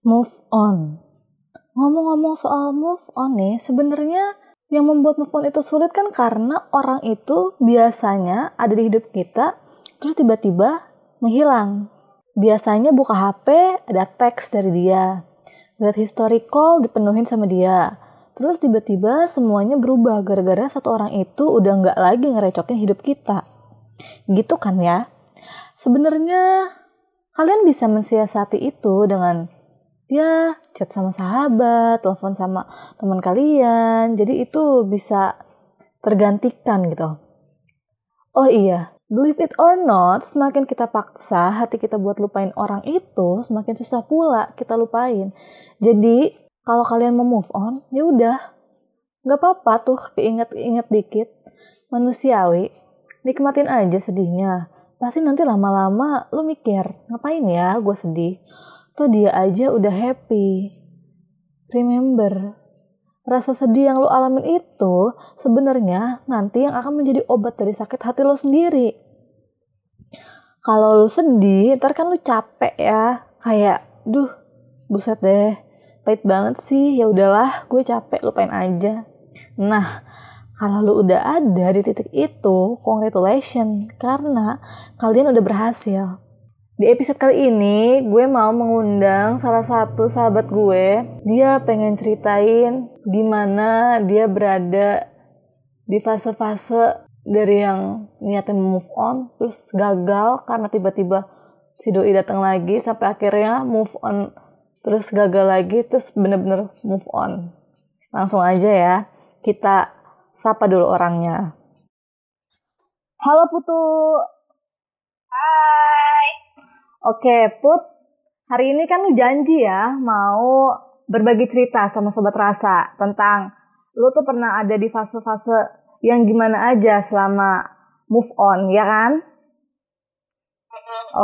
move on. Ngomong-ngomong soal move on nih, sebenarnya yang membuat move on itu sulit kan karena orang itu biasanya ada di hidup kita, terus tiba-tiba menghilang. Biasanya buka HP, ada teks dari dia. Lihat history call dipenuhin sama dia. Terus tiba-tiba semuanya berubah gara-gara satu orang itu udah nggak lagi ngerecokin hidup kita. Gitu kan ya? Sebenarnya kalian bisa mensiasati itu dengan ya chat sama sahabat, telepon sama teman kalian. Jadi itu bisa tergantikan gitu. Oh iya, believe it or not, semakin kita paksa hati kita buat lupain orang itu, semakin susah pula kita lupain. Jadi kalau kalian mau move on, ya udah, nggak apa-apa tuh keinget-inget dikit, manusiawi, nikmatin aja sedihnya. Pasti nanti lama-lama lu mikir, ngapain ya gue sedih? Tuh dia aja udah happy. Remember, rasa sedih yang lo alamin itu sebenarnya nanti yang akan menjadi obat dari sakit hati lo sendiri. Kalau lo sedih, ntar kan lo capek ya, kayak, duh, buset deh, pahit banget sih. Ya udahlah, gue capek, lupain aja. Nah, kalau lo udah ada di titik itu, congratulations, karena kalian udah berhasil di episode kali ini, gue mau mengundang salah satu sahabat gue. Dia pengen ceritain gimana dia berada di fase-fase dari yang niatnya move on, terus gagal karena tiba-tiba si doi datang lagi, sampai akhirnya move on, terus gagal lagi, terus bener-bener move on. Langsung aja ya, kita sapa dulu orangnya. Halo Putu. Oke, Put. Hari ini kan lu janji ya mau berbagi cerita sama Sobat Rasa tentang lu tuh pernah ada di fase-fase yang gimana aja selama move on, ya kan?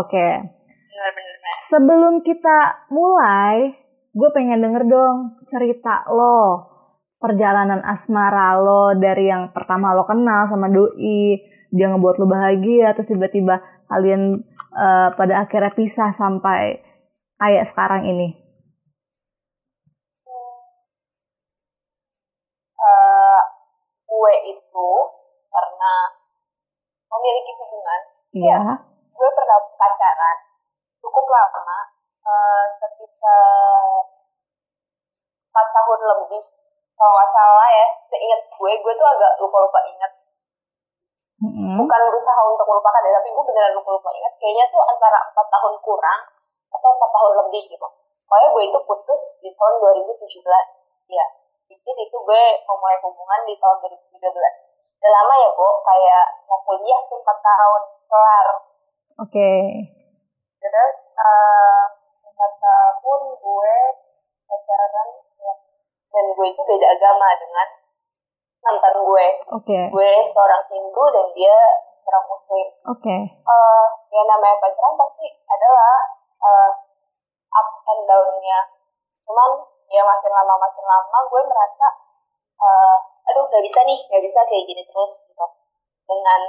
Oke. Benar-benar. Sebelum kita mulai, gue pengen denger dong cerita lo. Perjalanan asmara lo dari yang pertama lo kenal sama doi, dia ngebuat lo bahagia, terus tiba-tiba kalian uh, pada akhirnya pisah sampai kayak sekarang ini? Uh, gue itu karena memiliki hubungan, iya. gue pernah pacaran cukup lama, uh, sekitar empat tahun lebih kalau nggak salah ya seingat gue gue tuh agak lupa lupa ingat hmm Bukan berusaha untuk melupakan ya, tapi gue beneran lupa-lupa ingat. Kayaknya tuh antara empat tahun kurang atau empat tahun lebih gitu. Pokoknya gue itu putus di tahun 2017. Ya, which itu gue memulai hubungan di tahun 2013. Udah lama ya, Bu. Kayak mau kuliah tuh empat tahun. Kelar. Oke. Okay. Terus, uh, empat tahun gue pacaran ya. Dan gue itu beda agama dengan mantan gue. Oke. Okay. Gue seorang Hindu dan dia seorang Muslim. Oke. Okay. Uh, ya namanya pacaran pasti adalah uh, up and down-nya. Cuman ya makin lama makin lama gue merasa uh, aduh gak bisa nih, gak bisa kayak gini terus gitu. Dengan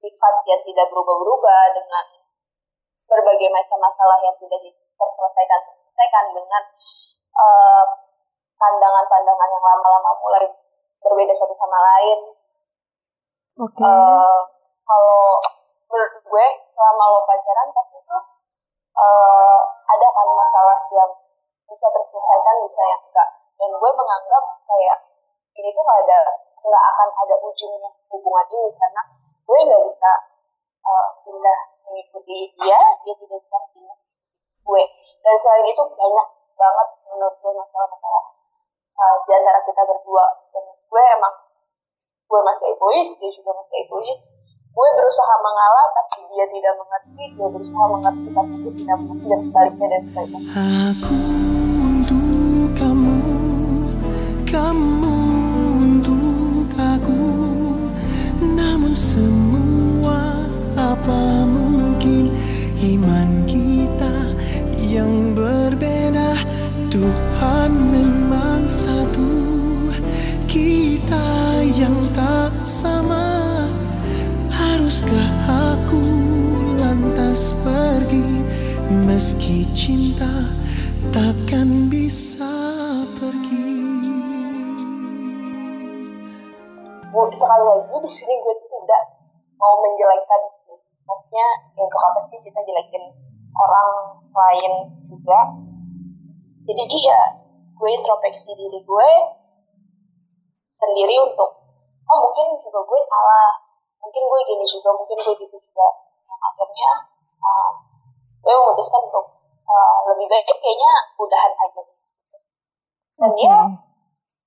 sifat yang tidak berubah-berubah, dengan berbagai macam masalah yang tidak terselesaikan terselesaikan dengan pandangan-pandangan uh, yang lama-lama mulai berbeda satu sama lain. Oke. Okay. Uh, eh, kalau menurut gue selama lo pacaran pasti tuh uh, ada kan masalah yang bisa terselesaikan bisa yang enggak. Dan gue menganggap kayak ini tuh nggak ada nggak akan ada ujungnya hubungan ini karena gue nggak bisa uh, pindah mengikuti dia, dia tidak bisa pindah gue. Dan selain itu banyak banget menurut gue masalah-masalah uh, di antara kita berdua. Dan gue emang gue masih egois dia juga masih egois. Gue berusaha mengalah tapi dia tidak mengerti. Gue berusaha mengerti tapi dia tidak mengerti dan sebaliknya dan sebaliknya. Aku untuk kamu kamu untuk aku. Namun semua apa mungkin iman kita yang berbeda. Tuhan meski cinta takkan bisa pergi. Bu, sekali lagi di sini gue tidak mau menjelekkan maksudnya untuk apa sih kita jelekin orang lain juga. Jadi iya gue introspeksi diri gue sendiri untuk oh mungkin juga gue salah. Mungkin gue gini juga mungkin gue gitu juga. Yang akhirnya uh, gue memutuskan untuk uh, lebih baik kayaknya udahan aja. Dan Oke. dia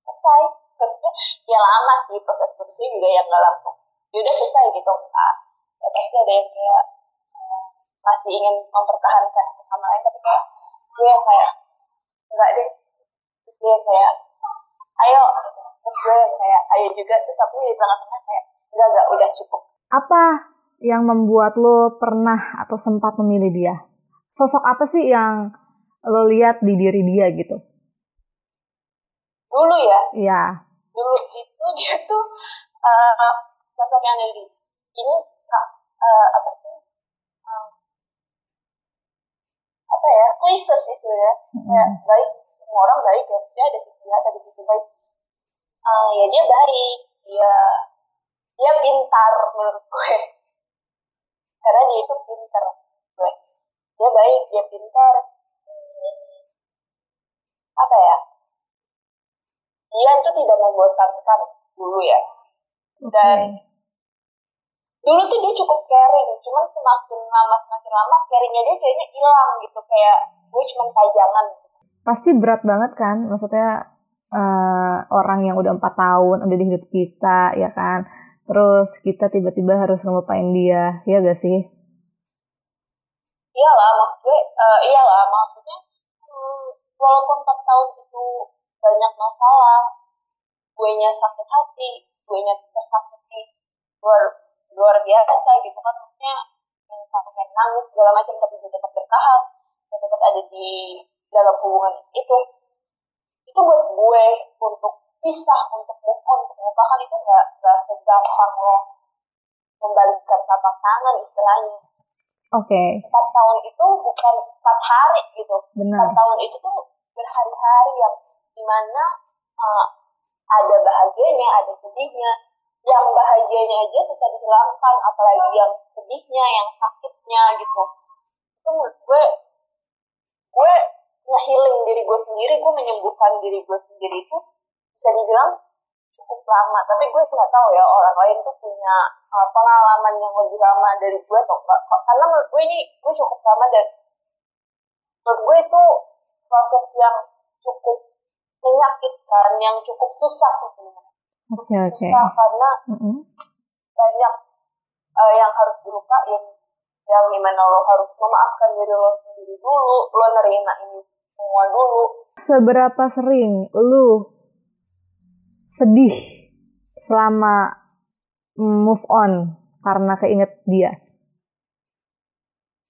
selesai maksudnya ya lama sih proses putusnya juga yang gak langsung. Ya udah selesai gitu. Ah, ya pasti ada yang kayak eh, masih ingin mempertahankan satu sama lain tapi kayak gue yang kayak enggak deh. Terus dia kayak ayo gitu. terus gue yang kayak ayo juga. Terus tapi di tengah-tengah kayak enggak enggak udah cukup. Apa yang membuat lo pernah atau sempat memilih dia? Sosok apa sih yang lo lihat di diri dia gitu? dulu ya Iya. dulu itu dia tuh eh, sosok yang dari ini eh, apa sih Eh, apa ya klise sih sebenarnya kayak Mm. baik semua orang baik ya dia ada sisi jahat ada sisi baik Eh, ya dia baik dia dia pintar menurut gue karena dia itu pintar gue dia baik dia pintar Hmm, apa ya? Dia itu tidak membosankan dulu ya. Dan dulu tuh dia cukup caring. Cuman semakin lama semakin lama caringnya dia kayaknya hilang gitu. Kayak gue cuman pajangan. Pasti berat banget kan? Maksudnya eh, orang yang udah empat tahun udah di hidup kita, ya kan? Terus kita tiba-tiba harus ngelupain dia, ya gak sih? iyalah maksud gue eh, iyalah maksudnya hmm, walaupun 4 tahun itu banyak masalah gue nya sakit hati gue nya tersakiti luar luar biasa gitu kan maksudnya yang sampai nangis segala macam tapi gue tetap bertahan gue tetap ada di dalam hubungan itu itu buat gue untuk pisah untuk move on melupakan itu nggak nggak segampang lo membalikkan telapak tangan istilahnya. Oke, empat tahun itu bukan empat hari gitu. Benar. empat tahun itu tuh berhari-hari yang di mana uh, ada bahagianya ada sedihnya. Yang bahagianya aja susah dihilangkan apalagi yang sedihnya yang sakitnya gitu. Itu menurut gue gue nge-healing diri gue sendiri gue menyembuhkan diri gue sendiri itu bisa dibilang cukup lama. Tapi gue nggak tahu ya orang lain tuh punya uh, pengalaman yang lebih lama dari gue atau enggak karena menurut gue ini gue cukup lama dan menurut gue itu proses yang cukup menyakitkan yang cukup susah sih sebenarnya. Oke, oke. susah karena Mm-mm. banyak uh, yang harus dilupain. Yang di mana lo harus memaafkan diri lo sendiri dulu lo nerima ini semua dulu. Seberapa sering lu sedih selama move on karena keinget dia?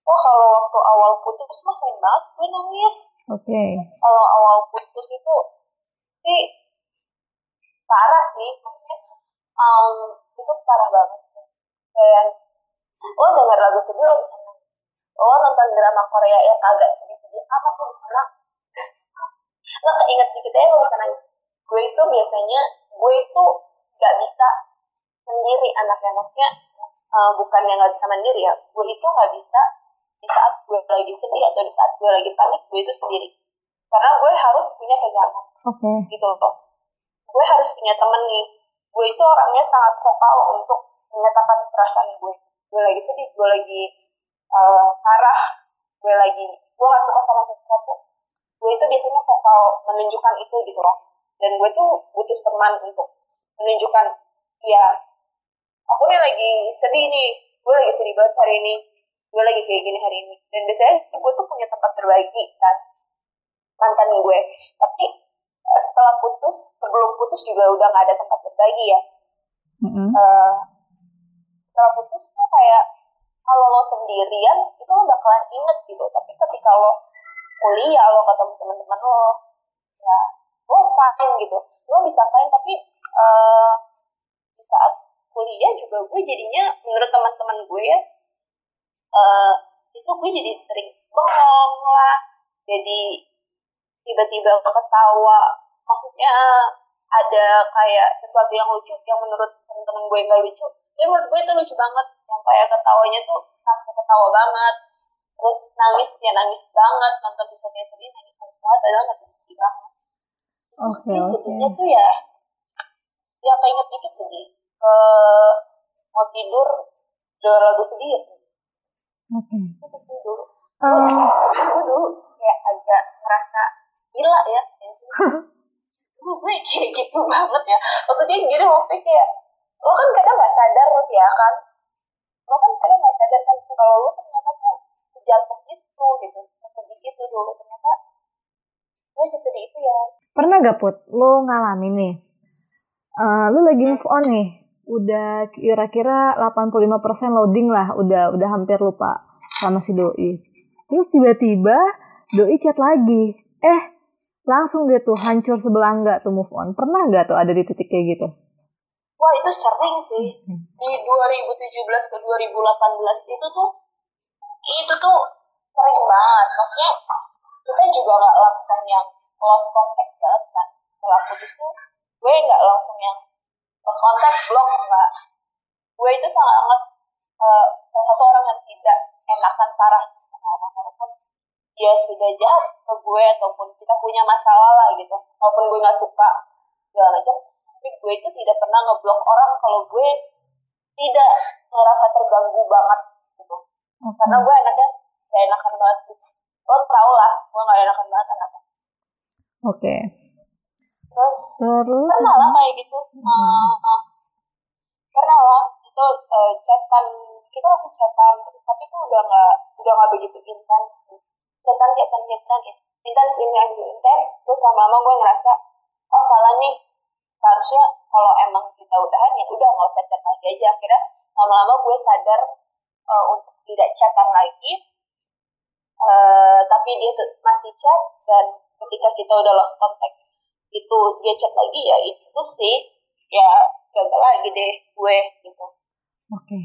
oh kalau waktu awal putus mah sering banget gue nangis. Oke. kalau awal putus itu sih parah sih maksudnya um, itu parah banget sih. Kayak lo denger lagu sedih lo bisa nangis lo nonton drama Korea yang agak sedih-sedih apa tuh bisa nangis lo keinget dikit aja lo bisa nangis gue itu biasanya gue itu gak bisa sendiri anaknya. Maksudnya uh, bukan yang gak bisa mandiri ya gue itu gak bisa di saat gue lagi sedih atau di saat gue lagi panik gue itu sendiri. Karena gue harus punya pegangan. Oke. gitu loh. Gue harus punya temen nih. Gue itu orangnya sangat vokal untuk menyatakan perasaan gue. Gue lagi sedih gue lagi uh, marah gue lagi gue gak suka sama sesuatu. Gue itu biasanya vokal menunjukkan itu gitu loh dan gue tuh butuh teman untuk menunjukkan ya aku nih lagi sedih nih gue lagi sedih banget hari ini gue lagi kayak gini hari ini. Dan biasanya gue tuh punya tempat berbagi kan mantan gue. Tapi eh, setelah putus sebelum putus juga udah nggak ada tempat berbagi ya. Mm-mm. Eh, setelah putus tuh kayak kalau lo sendirian itu lo bakalan inget gitu. Tapi ketika lo kuliah lo ketemu teman-teman lo ya lo fine gitu. Lo bisa fine tapi eh, di saat kuliah juga gue jadinya menurut teman-teman gue ya eh, itu gue jadi sering bengong lah jadi tiba-tiba ketawa. Maksudnya ada kayak sesuatu yang lucu yang menurut temen-temen gue nggak lucu tapi menurut gue itu lucu banget. Yang kayak ketawanya tuh sampai ketawa banget terus nangis ya nangis banget nonton sesuatu yang sedih nangis nangis banget padahal masih sedih banget terus oke. sedihnya tuh ya ya apa inget dikit sedih Eh mau tidur denger lagu sedih ya sedih Oke. itu sih dulu. Eh, gue dulu kayak agak merasa gila ya gue gue kayak gitu banget ya. Maksudnya gini maksudnya kayak lo kan kadang nggak sadar ya kan? Lo kan kadang nggak sadar kan kalau lo ternyata tuh jatuh itu gitu sesedih itu dulu ternyata gue sesedih itu ya. Pernah gak put? Lo ngalamin nih Eh, lu lagi move on nih. Udah kira-kira 85% loading lah. Udah udah hampir lupa sama si doi. Terus tiba-tiba doi chat lagi. Eh langsung dia tuh hancur sebelah enggak tuh move on. Pernah nggak tuh ada di titik kayak gitu? Wah itu sering sih. Di 2017 ke 2018 itu tuh itu tuh sering banget. Maksudnya kita juga nggak langsung yang lost contact kan setelah putus tuh gue nggak langsung yang lost contact block nggak gue itu sangat eh, salah satu orang yang tidak enakan parah sama orang walaupun dia sudah jahat ke gue ataupun kita punya masalah lah gitu. Walaupun gue nggak suka segala macam tapi gue itu tidak pernah ngeblok orang kalau gue tidak merasa terganggu banget gitu. Karena gue anaknya gak enakan banget gitu. Lo tau lah gue gak enakan banget anaknya Oke. terus Terus? pernah lah kayak gitu. Eh, eh, pernah lah. Itu eh, chatan kita masih chatan tapi itu udah nggak udah nggak begitu intens sih. Chatan chatan chatan intens intens intens. Terus lama-lama gue ngerasa oh salah nih. Seharusnya kalau emang kita udahan ya udah nggak usah chat lagi aja. Akhirnya lama-lama gue sadar eh, untuk tidak chatan lagi Eh, tapi dia masih chat dan ketika kita udah lost contact itu dia chat lagi ya itu sih ya gagal lagi deh gue gitu Oke.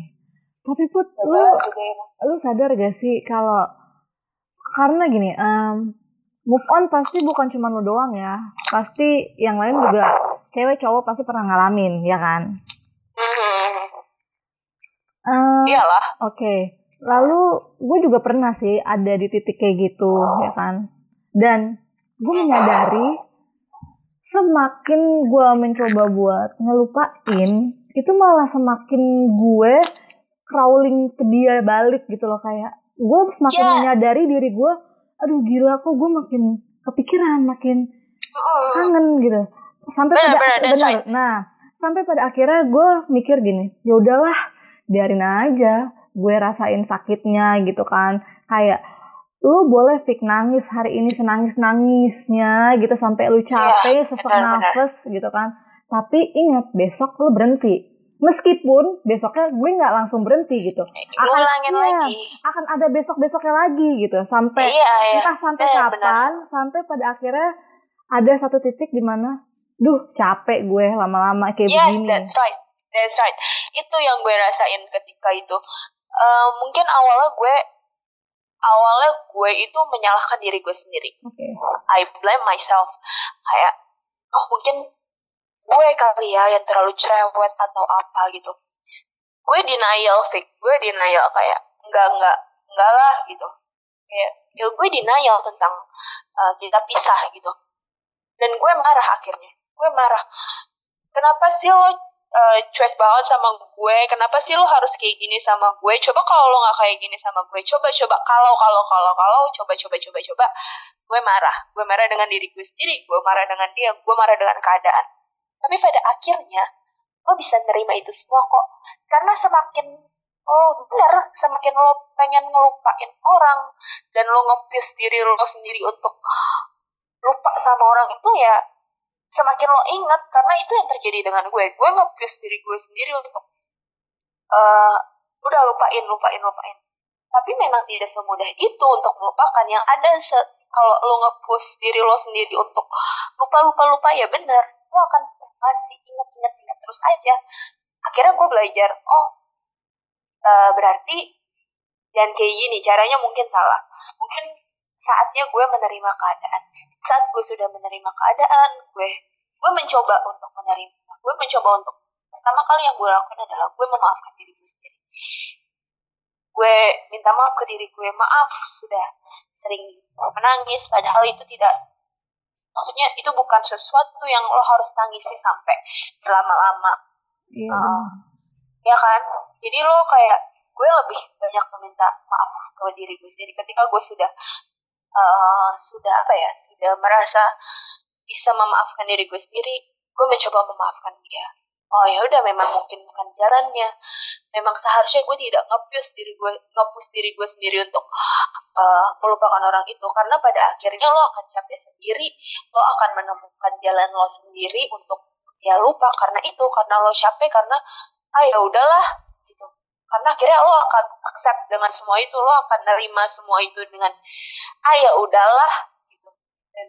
Tapi Put, gagal lu deh lu sadar gak sih kalau karena gini, em, move on pasti bukan cuma lu doang ya. Pasti yang lain juga cewek cowok pasti pernah ngalamin, ya kan? Em, iyalah Oke. Lalu gue juga pernah sih ada di titik kayak gitu, ya kan? Dan gue menyadari semakin gue mencoba buat ngelupain, itu malah semakin gue crawling ke dia balik gitu loh kayak gue semakin Ya. menyadari diri gue, aduh gila kok gue makin kepikiran, makin kangen gitu. Sampai Benar, pada benar, that's benar. Nah, sampai pada akhirnya gue mikir gini, ya udahlah, biarin aja gue rasain sakitnya gitu kan. Kayak lu boleh fik nangis hari ini senangis nangisnya gitu sampai lu capek sesak benar, benar. nafas gitu kan. Tapi ingat besok lu berhenti. Meskipun besoknya gue nggak langsung berhenti gitu. Akan- iya, lagi akan ada besok-besoknya lagi gitu sampai iya iya entah sampai benar, kapan sampai pada akhirnya ada satu titik di mana duh capek gue lama-lama kayak yes begini that's right that's right itu yang gue rasain ketika itu Eh, mungkin awalnya gue awalnya gue itu menyalahkan diri gue sendiri. Oke. I blame myself. Kayak oh mungkin gue kali ya yang terlalu cerewet atau apa gitu. Gue denial fake gue denial. Kayak enggak enggak enggak lah gitu. Kayak ya gue denial tentang uh, kita pisah gitu. Dan gue marah akhirnya. Gue marah kenapa sih lo uh, cuek banget sama gue. Kenapa sih lo harus kayak gini sama gue? Coba kalau lo nggak kayak gini sama gue coba coba kalau kalau kalau kalau coba coba coba coba. Gue marah. Gue marah dengan diri gue sendiri. Gue marah dengan dia. Gue marah dengan keadaan. Tapi pada akhirnya lo bisa nerima itu semua kok. Karena semakin lo bener semakin lo pengen ngelupain orang dan lo ngepush diri lo sendiri untuk lupa sama orang itu ya semakin lo ingat karena itu yang terjadi dengan gue. Gue ngepush diri gue sendiri untuk eh udah lupain lupain lupain. Tapi memang tidak semudah itu untuk melupakan. Yang ada kalau lo ngepush diri lo sendiri untuk lupa lupa lupa ya bener lo akan masih ingat ingat ingat terus aja. Akhirnya gue belajar oh eh, berarti dan kayak gini caranya mungkin salah. Mungkin saatnya gue menerima keadaan. Saat gue sudah menerima keadaan gue gue mencoba untuk menerima. Gue mencoba untuk pertama kali yang gue lakukan adalah gue memaafkan diri gue sendiri. Gue minta maaf ke diri gue maaf sudah sering menangis padahal itu tidak maksudnya itu bukan sesuatu yang lo harus tangisi sampai berlama-lama. Iya. uh, ya kan? Jadi lo kayak gue lebih banyak meminta maaf ke diri gue sendiri ketika gue sudah uh, sudah apa ya sudah merasa bisa memaafkan diri gue sendiri gue mencoba memaafkan dia. Oh ya udah memang mungkin bukan jalannya memang seharusnya gue tidak ngepus diri gue ngepus diri gue sendiri untuk uh, melupakan orang itu. Karena pada akhirnya lo akan capek sendiri lo akan menemukan jalan lo sendiri untuk ya lupa karena itu karena lo capek karena ah ya udahlah gitu karena akhirnya lo akan accept dengan semua itu lo akan nerima semua itu dengan ah ya udahlah gitu. Dan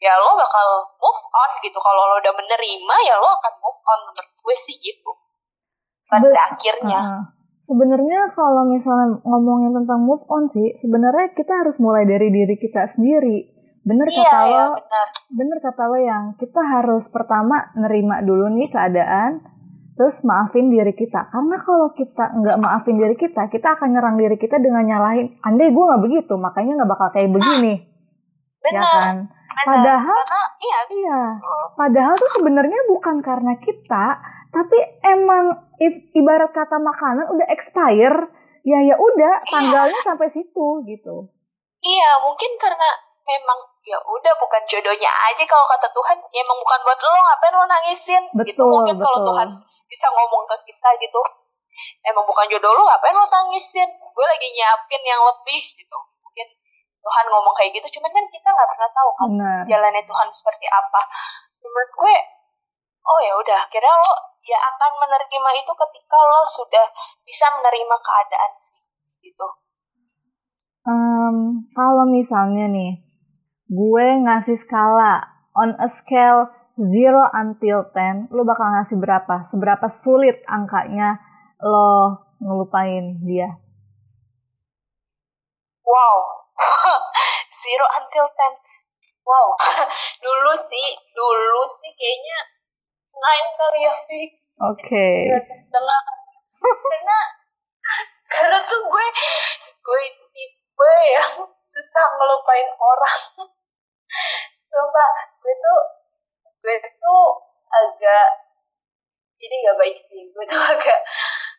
ya lo bakal move on gitu. Kalau lo udah menerima ya lo akan move on menurut gue sih gitu. Pada Sebe- akhirnya. Heeh. Sebenarnya kalau misalnya ngomongin tentang move on sih, sebenarnya kita harus mulai dari diri kita sendiri. Bener iya kata lo, benar. bener kata lo yang kita harus pertama nerima dulu nih keadaan, terus maafin diri kita. Karena kalau kita nggak maafin diri kita, kita akan nyerang diri kita dengan nyalahin. Andai gue nggak begitu, makanya nggak bakal kayak begini, ya benar kan? benar Padahal karena iya Iya, padahal tuh sebenarnya bukan karena kita, tapi emang if, ibarat kata makanan udah expire, ya ya udah Iya. tanggalnya sampai situ gitu. Iya, mungkin karena memang ya udah bukan jodohnya aja kalau kata Tuhan, ya emang bukan buat lo ngapain lo nangisin gitu. Betul, Mungkin kalau betul. Tuhan bisa ngomong ke kita gitu, emang bukan jodoh lo ngapain lo tangisin? Gue lagi nyiapin yang lebih gitu. Mungkin Tuhan ngomong kayak gitu, cuman kan kita nggak pernah tahu kan Benar. jalannya Tuhan seperti apa. Menurut gue, oh ya udah, akhirnya lo ya akan menerima itu ketika lo sudah bisa menerima keadaan sih gitu. Em, kalau misalnya nih, gue ngasih skala on a scale 0 until 10, lo bakal ngasih berapa? Seberapa sulit angkanya lo ngelupain dia? Wow. Zero until ten. Wow. dulu sih, dulu sih kayaknya nine kali ya, Fik. Oke. Setengah. karena, karena tuh gue, gue itu tipe yang susah ngelupain orang. Sumpah, gue tuh, gue tuh agak, ini gak baik sih. Gue tuh agak,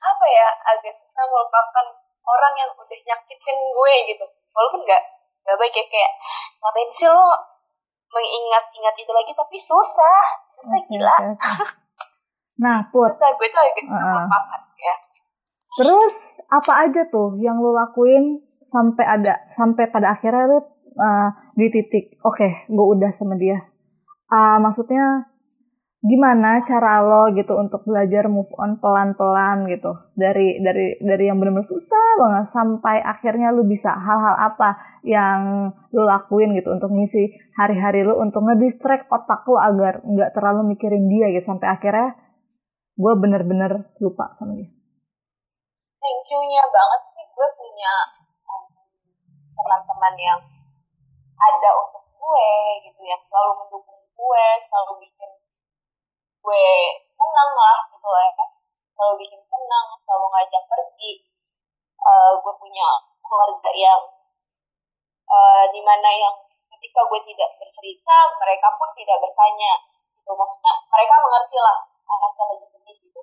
apa ya, agak susah melupakan orang yang udah nyakitin gue gitu. Walaupun gak, gak baik ya, kayak, ngapain sih lo mengingat-ingat itu lagi, tapi susah. Susah Oke, gila. oke. Nah, Put, Susah, gue tuh agak susah Uh-uh. melupakan ya. Terus apa aja tuh yang lu lakuin sampai ada sampai pada akhirnya lu uh, di titik oke gue udah sama dia. Ah maksudnya gimana cara lo gitu untuk belajar move on pelan-pelan gitu? Dari dari dari yang benar-benar susah banget sampai akhirnya lu bisa hal-hal apa yang lu lakuin gitu untuk ngisi hari-hari lu untuk ngedistract otak lu agar nggak terlalu mikirin dia gitu. Sampai akhirnya gue bener-bener lupa sama dia. Thank you-nya banget sih. Gue punya teman-teman yang ada untuk gue gitu yang selalu mendukung gue, selalu bikin gue senang lah gitu lah ya. Selalu bikin senang, selalu ngajak pergi. Eh, gue punya keluarga yang eh, di mana yang ketika gue tidak bercerita, mereka pun tidak bertanya. Gitu. Maksudnya mereka mengerti lah anaknya lagi sedih gitu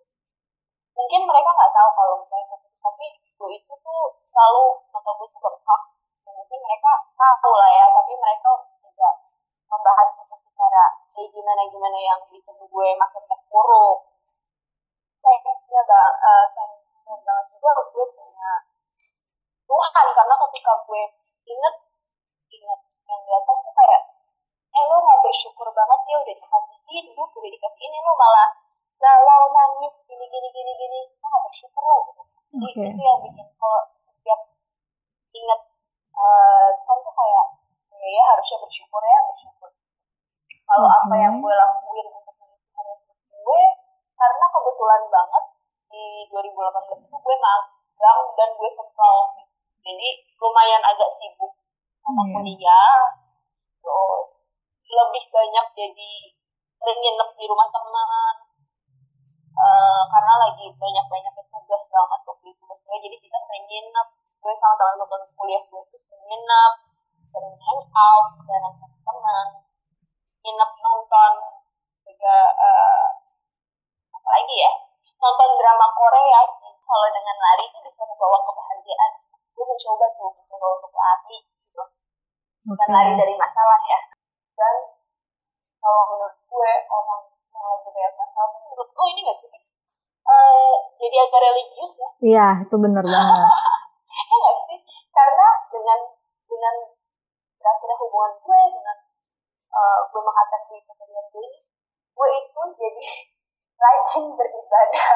mungkin mereka nggak tahu kalau misalnya putus tapi gue itu tuh selalu atau gue tuh mungkin mereka tahu lah ya tapi mereka tidak membahas itu secara kayak gimana gimana yang bikin gue makin terpuruk. Thanksnya bang uh, thanksnya banget juga gue punya Tuhan karena ketika gue inget inget yang di atas tuh kayak eh lo nggak bersyukur banget ya udah dikasih hidup udah dikasih ini lo malah galau nangis gini gini gini gini. Lo gak bersyukur lo gitu Jadi Oke. itu yang bikin kalau setiap inget eh Tuhan tuh kayak ya, ya harusnya bersyukur ya bersyukur kalau Oke. apa yang gue lakuin untuk mengisi gue karena kebetulan banget di 2018 itu gue magang dan gue sempral jadi lumayan agak sibuk sama Iya. kuliah. Terus lebih banyak jadi sering nginep di rumah teman. Uh, karena lagi banyak banyak tugas banget waktu itu. Maksudnya jadi kita sering nginep. Gue sama teman-teman kuliah gue itu sering nginep sering hangout bareng teman nginep nonton juga uh, apa lagi ya? Nonton drama Korea sih. Kalau dengan lari itu bisa membawa kebahagiaan. Gue mencoba tuh mencoba untuk lari gitu. Bukan okay. lari dari masalah ya. Dan kalau menurut gue orang yang lagi banyak masalah menurut gue ini gak sih uh, jadi agak religius ya? Iya itu bener banget. Ya gak sih? Karena dengan dengan berakhirnya hubungan gue dengan uh, gue mengatasi kesedihan gue ini gue itu jadi rajin beribadah.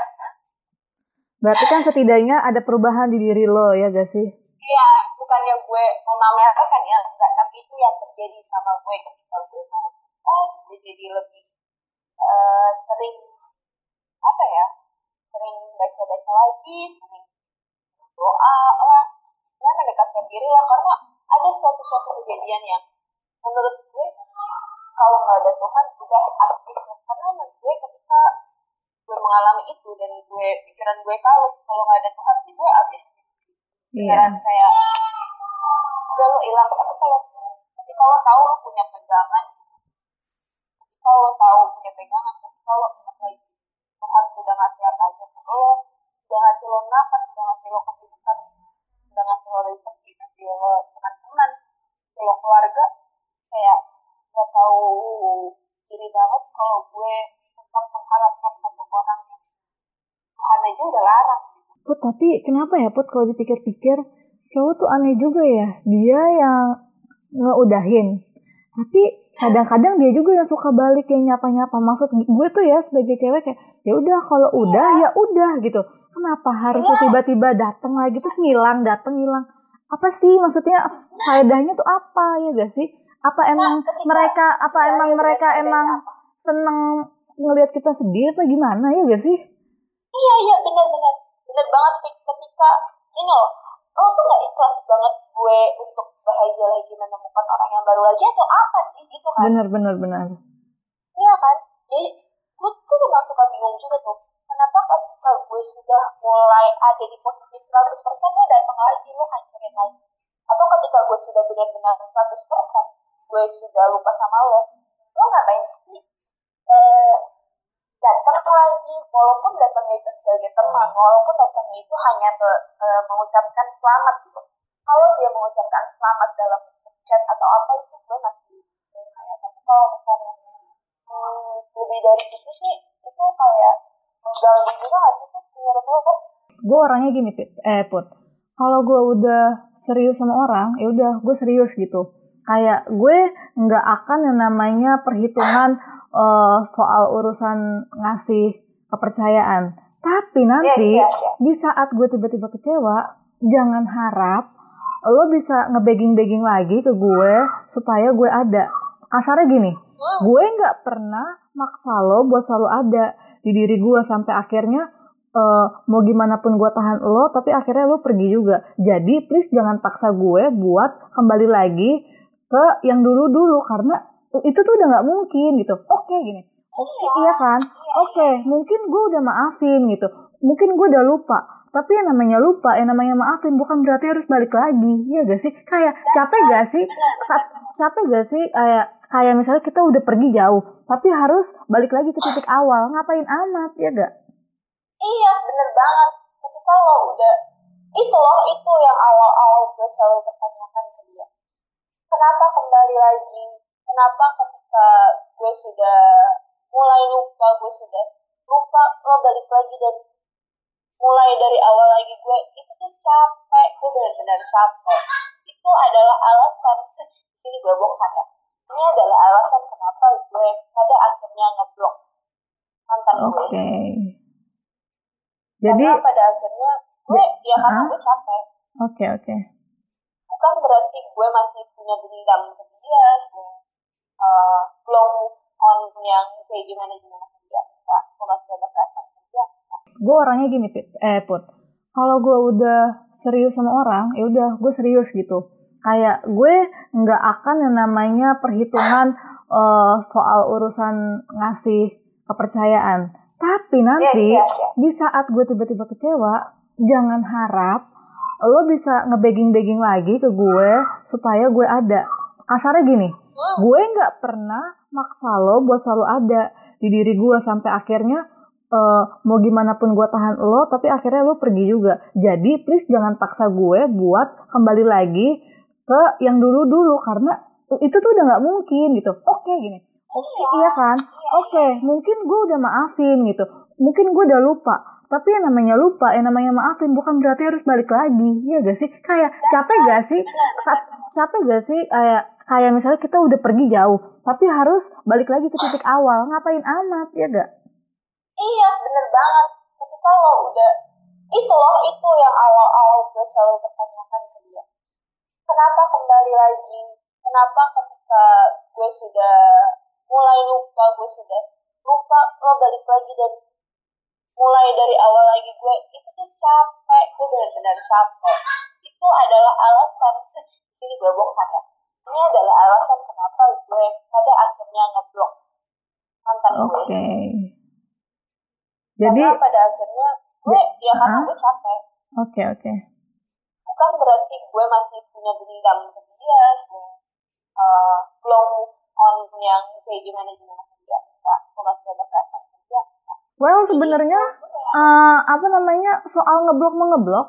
Berarti kan setidaknya ada perubahan di diri lo ya gak sih? Iya bukannya gue memamerkan ya enggak tapi itu yang terjadi sama gue ketika gue mau oh gue jadi lebih uh, sering apa ya sering baca-baca lagi sering doa lah ya mendekatkan diri lah karena ada suatu-suatu kejadian yang menurut gue kalau nggak ada Tuhan udah artis karena gue ketika gue mengalami itu dan gue pikiran gue kalut kalau nggak ada Tuhan sih gue abis pikiran yeah. kayak udah lo hilang. Tapi kalau tapi kalau tahu lo punya pegangan tapi kalau tahu punya pegangan tapi kalau ingat lagi Tuhan sudah ngasih apa aja ke lo sudah ngasih lo nafas sudah ngasih lo kehidupan sudah ngasih lo rezeki ngasih lo teman-teman ngasih lo keluarga kayak gak tahu diri banget kalau gue tetap mengharapkan satu orang yang Tuhan aja udah larang Put, tapi kenapa ya Put kalau dipikir-pikir cowok tuh aneh juga ya. Dia yang ngeudahin. Tapi kadang-kadang dia juga yang suka balik kayak nyapa-nyapa. Maksud gue tuh ya sebagai cewek kayak ya udah kalau udah ya udah gitu. Kenapa harus iya. tiba-tiba datang lagi terus ngilang, datang ngilang. Apa sih maksudnya faedahnya tuh apa ya gak sih? Apa nah, emang nah, mereka apa emang mereka emang seneng ngelihat kita sedih apa gimana ya gak sih? Iya iya benar-benar benar banget ketika gini loh lo tuh gak ikhlas banget gue untuk bahagia lagi menemukan orang yang baru lagi atau apa sih? Gitu kan? Benar benar benar iya kan? Jadi gue tuh memang suka bingung juga tuh. Kenapa ketika gue sudah mulai ada di posisi 100% lo datang lagi lo hancurin lagi? Atau ketika gue sudah benar-benar 100% gue sudah lupa sama lo lo ngapain sih? Eh, datang lagi walaupun datangnya itu sebagai teman walaupun datangnya itu hanya be, e, mengucapkan selamat gitu. Kalau dia mengucapkan selamat dalam chat atau apa itu gue masih terima tapi kalau misalnya hmm, lebih dari itu sih itu kayak mengganggu juga gak sih menurut lo gue orangnya gini eh put. Kalau gue udah serius sama orang ya udah gue serius gitu kayak gue nggak akan yang namanya perhitungan uh, soal urusan ngasih kepercayaan. Tapi nanti yeah, yeah, yeah. di saat gue tiba-tiba kecewa, jangan harap lo bisa ngebegging-begging lagi ke gue supaya gue ada. Kasarnya gini, gue nggak pernah maksa lo buat selalu ada di diri gue sampai akhirnya uh, mau gimana pun gue tahan lo, tapi akhirnya lo pergi juga. Jadi please jangan paksa gue buat kembali lagi ke yang dulu-dulu karena itu tuh udah nggak mungkin gitu. Oke okay, gini. Oke, okay, iya. iya kan? Iya, iya. Oke, okay, mungkin gue udah maafin gitu. Mungkin gue udah lupa. Tapi yang namanya lupa, yang namanya maafin bukan berarti harus balik lagi. Iya gak sih? Kayak capek gak sih? Capek gak sih? Kayak kayak misalnya kita udah pergi jauh, tapi harus balik lagi ke titik awal. Ngapain amat, ya gak? Iya, bener banget. Ketika lo udah itu loh, itu yang awal-awal gue selalu bertanyakan ke kenapa kembali lagi? Kenapa ketika gue sudah mulai lupa gue sudah lupa lo balik lagi dan mulai dari awal lagi gue itu tuh capek gue benar-benar capek. Itu adalah alasan sini gue bongkar ya. Ini adalah alasan kenapa gue pada akhirnya ngeblok mantan gue. Okay. jadi karena pada akhirnya gue ya karena gue capek. Oke okay, oke. okay bukan berarti gue masih punya dendam ke dia gue uh, belum on yang kayak gimana gimana ke dia enggak. Gue masih ada perasaan ke dia gue orangnya gini Pit. eh put. Kalau gue udah serius sama orang ya udah gue serius gitu. Kayak gue nggak akan yang namanya perhitungan uh, soal urusan ngasih kepercayaan. Tapi nanti Yes, yes, yes. di saat gue tiba-tiba kecewa jangan harap lo bisa ngebegging-begging lagi ke gue supaya gue ada. Kasarnya gini gue nggak pernah maksa lo buat selalu ada di diri gue sampai akhirnya eh, mau gimana pun gue tahan lo tapi akhirnya lo pergi juga. Jadi please jangan paksa gue buat kembali lagi ke yang dulu dulu karena itu tuh udah nggak mungkin gitu. Oke gini oke iya kan? Oke mungkin gue udah maafin gitu. Mungkin gue udah lupa. Tapi yang namanya lupa yang namanya maafin bukan berarti harus balik lagi. Iya gak sih? Kayak capek gak sih? Capek gak sih? Kayak kayak misalnya kita udah pergi jauh tapi harus balik lagi ke titik awal. Ngapain amat ya gak Iya, bener banget. Ketika lo udah, itu loh, itu yang awal-awal gue selalu bertanyakan ke dia. Kenapa kembali lagi? Kenapa ketika gue sudah mulai lupa, gue sudah lupa, lo balik lagi dan mulai dari awal lagi gue, itu tuh capek, gue benar-benar capek. Itu adalah alasan, sini gue bongkar ya. Ini adalah alasan kenapa gue pada akhirnya ngeblok mantan oke gue. jadi karena pada akhirnya gue ya karena gue capek oke oke bukan berarti gue masih punya dendam ke dia gue uh, on yang kayak gimana gimana ke dia enggak. Gue masih ada perasaan ke dia well sebenarnya eh, apa namanya soal ngeblok mengeblok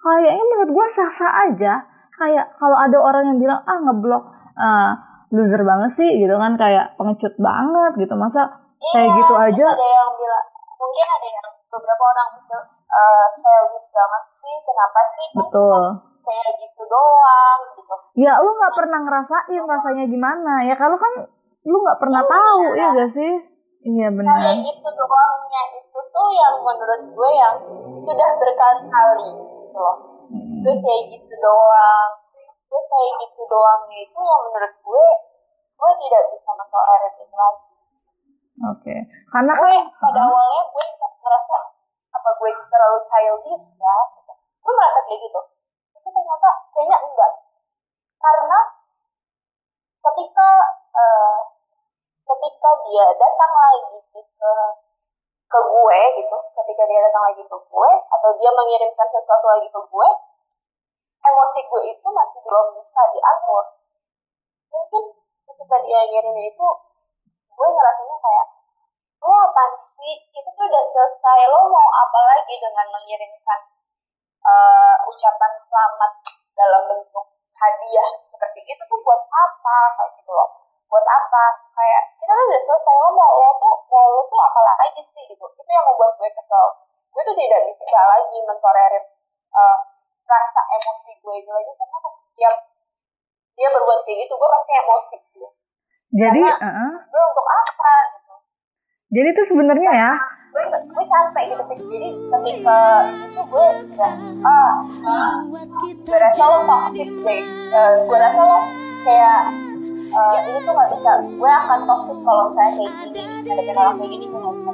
kayaknya menurut gue sah sah aja. Kayak kalau ada orang yang bilang ah ngeblok eh, loser banget sih gitu kan kayak pengecut banget gitu. Masa kayak gitu aja? ada yang bilang mungkin ada yang beberapa orang mikir uh, childish banget sih kenapa sih betul. kayak gitu doang gitu. Ya lu nggak pernah ngerasain rasanya gimana ya kalau kan lu nggak pernah tahu ya gak sih? Iya kayak benar gitu doangnya itu tuh yang menurut gue yang sudah berkali-kali gitu loh. Hmm, gue kayak gitu doang. Gue kayak gitu doangnya itu yang menurut gue gue tidak bisa mentolerir itu lagi. Oke. Karena gue kan pada awalnya gue nggak ngerasa apa gue terlalu childish ya gitu. gue merasa kayak gitu. Tapi ternyata kayaknya enggak. Karena ketika eh, ketika dia datang lagi ke ke gue gitu ketika dia datang lagi ke gue atau dia mengirimkan sesuatu lagi ke gue emosi gue itu masih belum bisa diatur. Mungkin ketika dia ngirimin itu gue ngerasanya kayak lo apaan sih? Kita tuh udah selesai lo mau apa lagi dengan mengirimkan eh, ucapan selamat dalam bentuk hadiah? Seperti itu tuh buat apa? Kayak gitu loh buat apa? Kayak kita tuh udah selesai lo mau lo tuh mau lo tuh apa lagi sih gitu? Itu yang membuat gue kesel. Gue tuh tidak bisa lagi mentolerir eh, rasa emosi gue itu lagi karena setiap dia berbuat kayak gitu gue pasti emosi gitu. jadi karena- uh-uh. gue untuk apa gitu? Jadi itu sebenarnya ya? Gue gue capek gitu. Jadi ketika itu gue udah ah ah, gue rasa lo toxic deh Eh, gue rasa lo kayak eh, ini tuh gak bisa. Gue akan toxic kalau misalnya kayak gini. Ada orang kayak gini gue bisa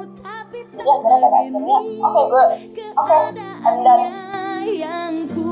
jadi akhirnya pada akhirnya oke gue oke then yang ku